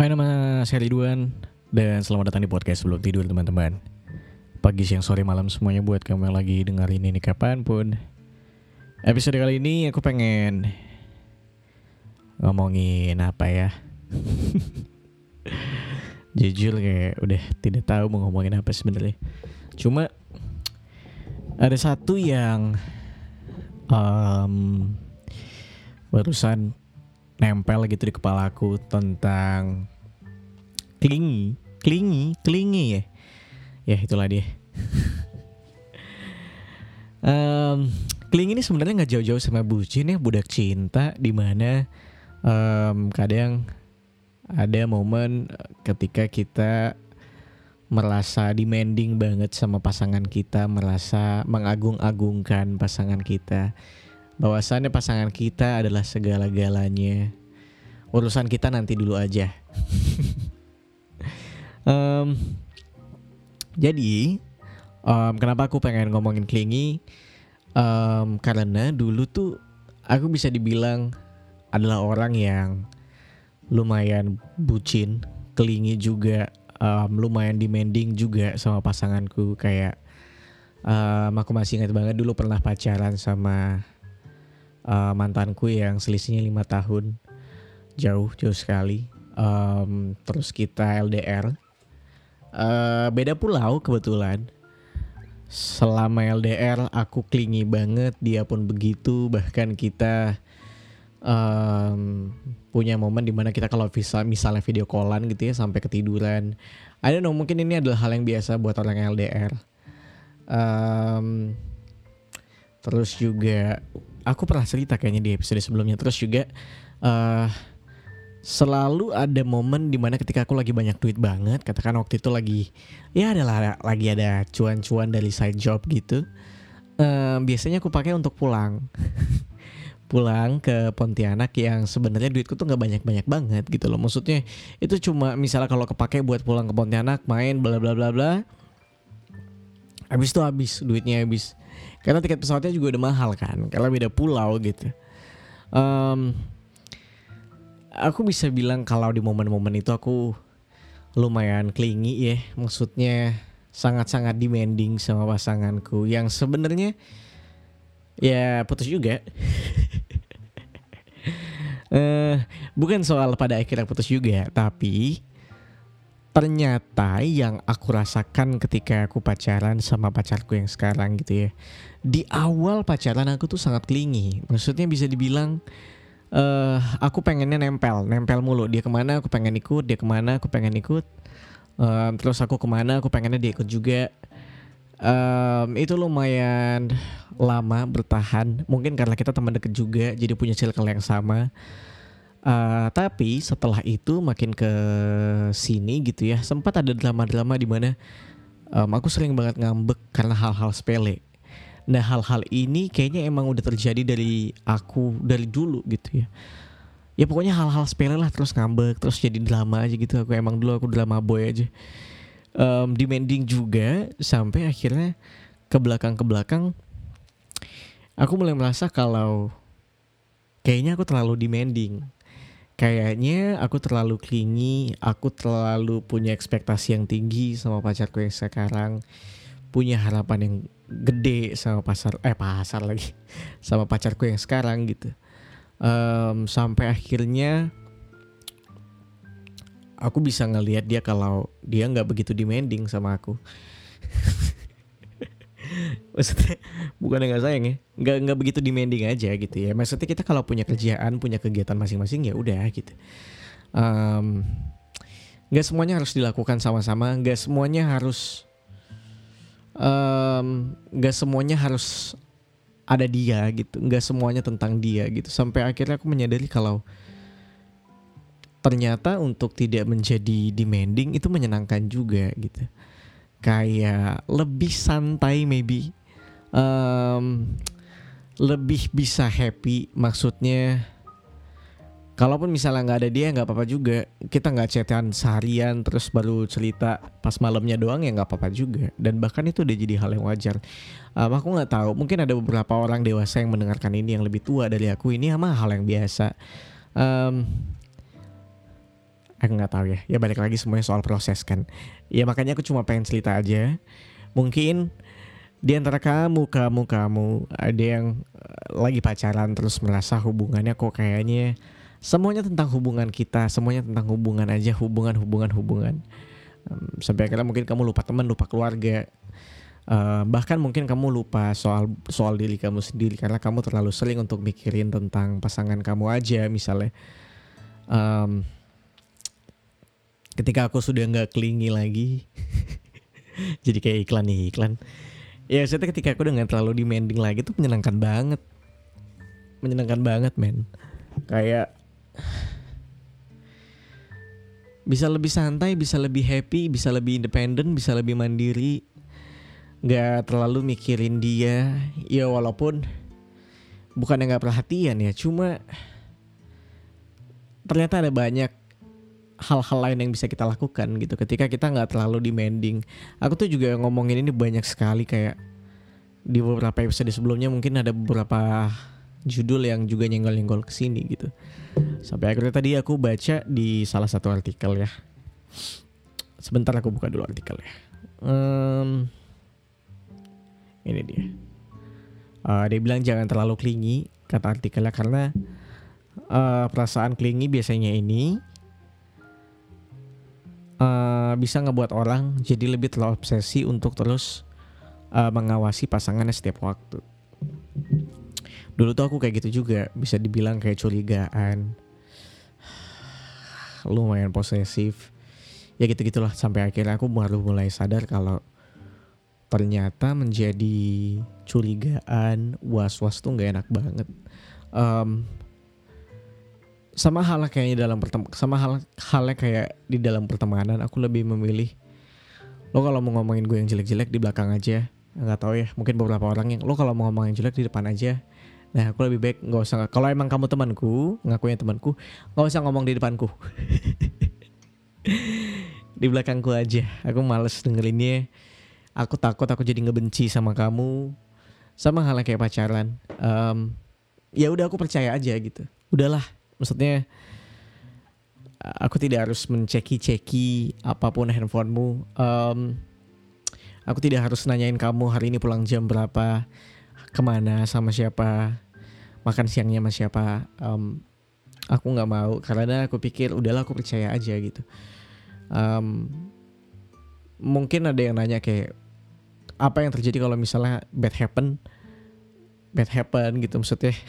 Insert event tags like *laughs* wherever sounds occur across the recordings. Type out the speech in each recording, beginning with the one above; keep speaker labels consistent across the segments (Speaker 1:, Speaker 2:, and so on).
Speaker 1: Hai nama saya Ridwan dan selamat datang di podcast sebelum tidur teman-teman. Pagi, siang, sore, malam semuanya buat kamu yang lagi dengerin ini kapan pun. Episode kali ini aku pengen ngomongin apa ya? *laughs* Jujur kayak udah tidak tahu mau ngomongin apa sebenarnya. Cuma ada satu yang um, barusan nempel gitu di kepala aku tentang klingi, klingi, klingi ya. Ya itulah dia. *laughs* um, klingi ini sebenarnya nggak jauh-jauh sama bucin ya, budak cinta di mana um, kadang ada momen ketika kita merasa demanding banget sama pasangan kita, merasa mengagung-agungkan pasangan kita bahwasannya pasangan kita adalah segala-galanya. Urusan kita nanti dulu aja. *laughs* um, jadi, um, kenapa aku pengen ngomongin klingi? Um, karena dulu tuh aku bisa dibilang adalah orang yang lumayan bucin, klingi juga, um, lumayan demanding juga sama pasanganku. Kayak um, aku masih ingat banget dulu pernah pacaran sama uh, mantanku yang selisihnya lima tahun. Jauh jauh sekali. Um, terus kita LDR uh, beda pulau kebetulan. Selama LDR aku klingi banget dia pun begitu. Bahkan kita um, punya momen di mana kita kalau bisa misalnya video callan gitu ya sampai ketiduran. I don't know mungkin ini adalah hal yang biasa buat orang LDR um, terus juga aku pernah cerita kayaknya di episode sebelumnya. Terus juga uh, selalu ada momen di mana ketika aku lagi banyak duit banget katakan waktu itu lagi ya adalah lagi ada cuan-cuan dari side job gitu uh, biasanya aku pakai untuk pulang. *laughs* Pulang ke Pontianak yang sebenarnya duitku tuh nggak banyak-banyak banget gitu loh. Maksudnya itu cuma misalnya kalau kepake buat pulang ke Pontianak main bla bla bla bla habis itu habis duitnya habis karena tiket pesawatnya juga udah mahal kan karena beda pulau gitu. Um, aku bisa bilang kalau di momen-momen itu aku lumayan klingi ya maksudnya sangat-sangat demanding sama pasanganku yang sebenarnya ya putus juga. Uh, *laughs* bukan soal pada akhirnya putus juga tapi ternyata yang aku rasakan ketika aku pacaran sama pacarku yang sekarang gitu ya di awal pacaran aku tuh sangat klingi maksudnya bisa dibilang uh, aku pengennya nempel nempel mulu. Dia ke mana aku pengen ikut. Dia ke mana aku pengen ikut. Um, terus aku ke mana aku pengennya dia ikut juga. Um, itu lumayan lama bertahan. Mungkin karena kita teman deket juga jadi punya circle yang sama Uh, tapi setelah itu makin ke sini gitu ya sempat ada drama-drama di mana um, aku sering banget ngambek karena hal-hal sepele. Nah hal-hal ini kayaknya emang udah terjadi dari aku dari dulu gitu ya. Ya pokoknya hal-hal sepele lah terus ngambek terus jadi drama aja gitu. Aku emang dulu aku drama boy aja. Um, demanding juga sampai akhirnya ke belakang ke belakang aku mulai merasa kalau kayaknya aku terlalu demanding kayaknya aku terlalu klingi, aku terlalu punya ekspektasi yang tinggi sama pacarku yang sekarang, punya harapan yang gede sama pasar eh pasar lagi *laughs* sama pacarku yang sekarang gitu. Um, sampai akhirnya aku bisa ngelihat dia kalau dia nggak begitu demanding sama aku. *laughs* maksudnya bukan nggak sayang ya. Nggak nggak begitu demanding aja gitu ya. Maksudnya kita kalau punya kerjaan punya kegiatan masing-masing ya udah gitu. Um, nggak semuanya harus dilakukan sama-sama nggak semuanya harus nggak um, semuanya harus ada dia gitu. Nggak semuanya tentang dia gitu. Sampai akhirnya aku menyadari kalau ternyata untuk tidak menjadi demanding itu menyenangkan juga gitu kayak lebih santai maybe. Um, lebih bisa happy maksudnya kalaupun misalnya nggak ada dia nggak apa-apa juga. Kita nggak chatan seharian terus baru cerita pas malamnya doang ya nggak apa-apa juga. Dan bahkan itu udah jadi hal yang wajar. Um, aku nggak tahu mungkin ada beberapa orang dewasa yang mendengarkan ini yang lebih tua dari aku. Ini sama hal yang biasa. Um, aku nggak tahu ya. Ya balik lagi semuanya soal proses kan. Ya makanya aku cuma pengen cerita aja. Mungkin di antara kamu kamu kamu ada yang eh, lagi pacaran terus merasa hubungannya kok kayaknya semuanya tentang hubungan kita semuanya tentang hubungan aja hubungan hubungan hubungan. Sampai akhirnya mungkin kamu lupa teman lupa keluarga. Uh, bahkan mungkin kamu lupa soal soal diri kamu sendiri karena kamu terlalu sering untuk mikirin tentang pasangan kamu aja misalnya ketika aku sudah nggak kelingi lagi *laughs* jadi kayak iklan nih iklan. Ya saya ketika aku udah nggak terlalu demanding lagi tuh menyenangkan banget. Menyenangkan banget men. Kayak bisa lebih santai, bisa lebih happy, bisa lebih independen, bisa lebih mandiri, nggak terlalu mikirin dia. Ya walaupun bukan nggak perhatian ya, cuma ternyata ada banyak hal-hal lain yang bisa kita lakukan gitu ketika kita nggak terlalu demanding. Aku tuh juga ngomongin ini banyak sekali kayak di beberapa episode sebelumnya mungkin ada beberapa judul yang juga nyenggol-nyenggol ke sini gitu. Sampai akhirnya tadi aku baca di salah satu artikel ya. Sebentar aku buka dulu artikelnya. Um, ini dia. Uh, dia bilang jangan terlalu klingi kata artikelnya karena uh, perasaan klingi biasanya ini uh, bisa ngebuat orang jadi lebih terlalu obsesi untuk terus uh, mengawasi pasangannya setiap waktu. Dulu tuh aku kayak gitu juga bisa dibilang kayak curigaan. *sighs* Lumayan posesif. Ya gitu gitulah sampai akhirnya aku baru mulai sadar kalau ternyata menjadi curigaan was was tuh nggak enak banget. Um, sama halnya kayaknya dalam sama hal halnya kayak di dalam pertemanan aku lebih memilih lo kalau mau ngomongin gue yang jelek-jelek di belakang aja nggak tahu ya mungkin beberapa orang yang lo kalau mau ngomongin jelek di depan aja Nah aku lebih baik nggak usah kalau emang kamu temanku ngakunya temanku nggak usah ngomong di depanku. *laughs* Di belakangku aja aku males dengerinnya aku takut aku jadi ngebenci sama kamu sama halnya kayak pacaran um, ya udah aku percaya aja gitu udahlah maksudnya aku tidak harus menceki-ceki apa pun handphonemu. Um, aku tidak harus nanyain kamu hari ini pulang jam berapa ke mana sama siapa makan siangnya sama siapa. Um, aku nggak mau karena aku pikir udahlah aku percaya aja gitu. Um, mungkin ada yang nanya kayak apa yang terjadi kalau misalnya bad happen? Bad happen gitu maksudnya. *laughs*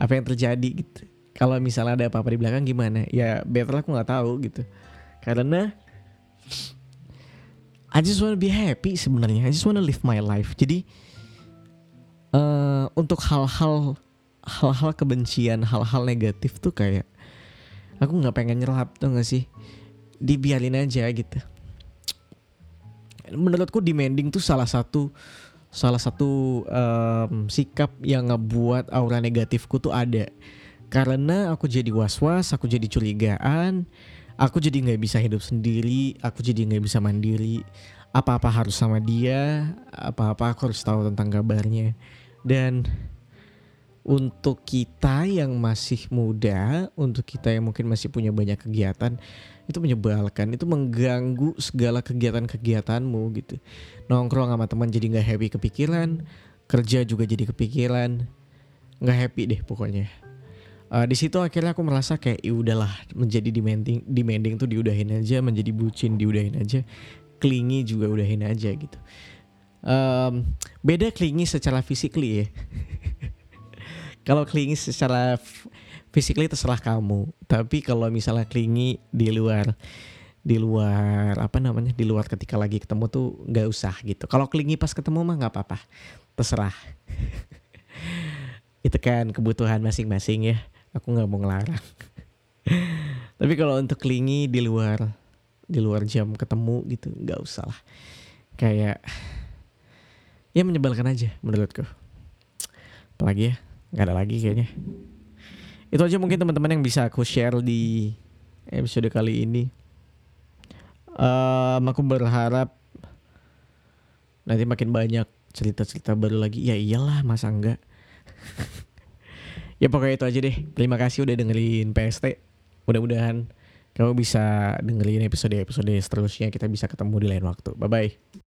Speaker 1: Apa yang terjadi gitu kalau misalnya ada apa-apa di belakang gimana? Ya better aku nggak tahu gitu. Karena I just wanna be happy sebenarnya. I just wanna live my life. Jadi uh, untuk hal-hal hal-hal kebencian hal-hal negatif tuh kayak aku nggak pengen nyelap tuh gak sih? Dibiarin aja gitu. Menurutku demanding tuh salah satu salah satu um, sikap yang ngebuat aura negatifku tuh ada karena aku jadi was-was aku jadi curigaan aku jadi nggak bisa hidup sendiri aku jadi nggak bisa mandiri apa-apa harus sama dia apa-apa aku harus tahu tentang kabarnya dan untuk kita yang masih muda, untuk kita yang mungkin masih punya banyak kegiatan, itu menyebalkan, itu mengganggu segala kegiatan-kegiatanmu gitu. Nongkrong sama teman jadi nggak happy kepikiran, kerja juga jadi kepikiran, nggak happy deh pokoknya. Uh, di situ akhirnya aku merasa kayak ya udahlah menjadi demanding demanding tuh diudahin aja menjadi bucin diudahin aja klingi juga udahin aja gitu um, beda klingi secara physically ya. *laughs* kalau klingi secara physically terserah kamu. Tapi kalau misalnya klingi di luar di luar apa namanya di luar ketika lagi ketemu tuh nggak usah gitu. Kalau klingi pas ketemu mah nggak apa-apa, terserah. *laughs* Itu kan kebutuhan masing-masing ya. Aku nggak mau ngelarang. *laughs* Tapi kalau untuk klingi di luar di luar jam ketemu gitu nggak usah lah. Kayak ya menyebalkan aja menurutku. Apalagi ya nggak ada lagi kayaknya. Itu aja mungkin teman-teman yang bisa aku share di episode kali ini. Um, aku berharap nanti makin banyak cerita-cerita baru lagi. Ya iyalah masa enggak *laughs* ya pokoknya itu aja deh terima kasih udah dengerin PST mudah-mudahan Kamu bisa dengerin episode-episode seterusnya. Kita bisa ketemu di lain waktu. Bye bye.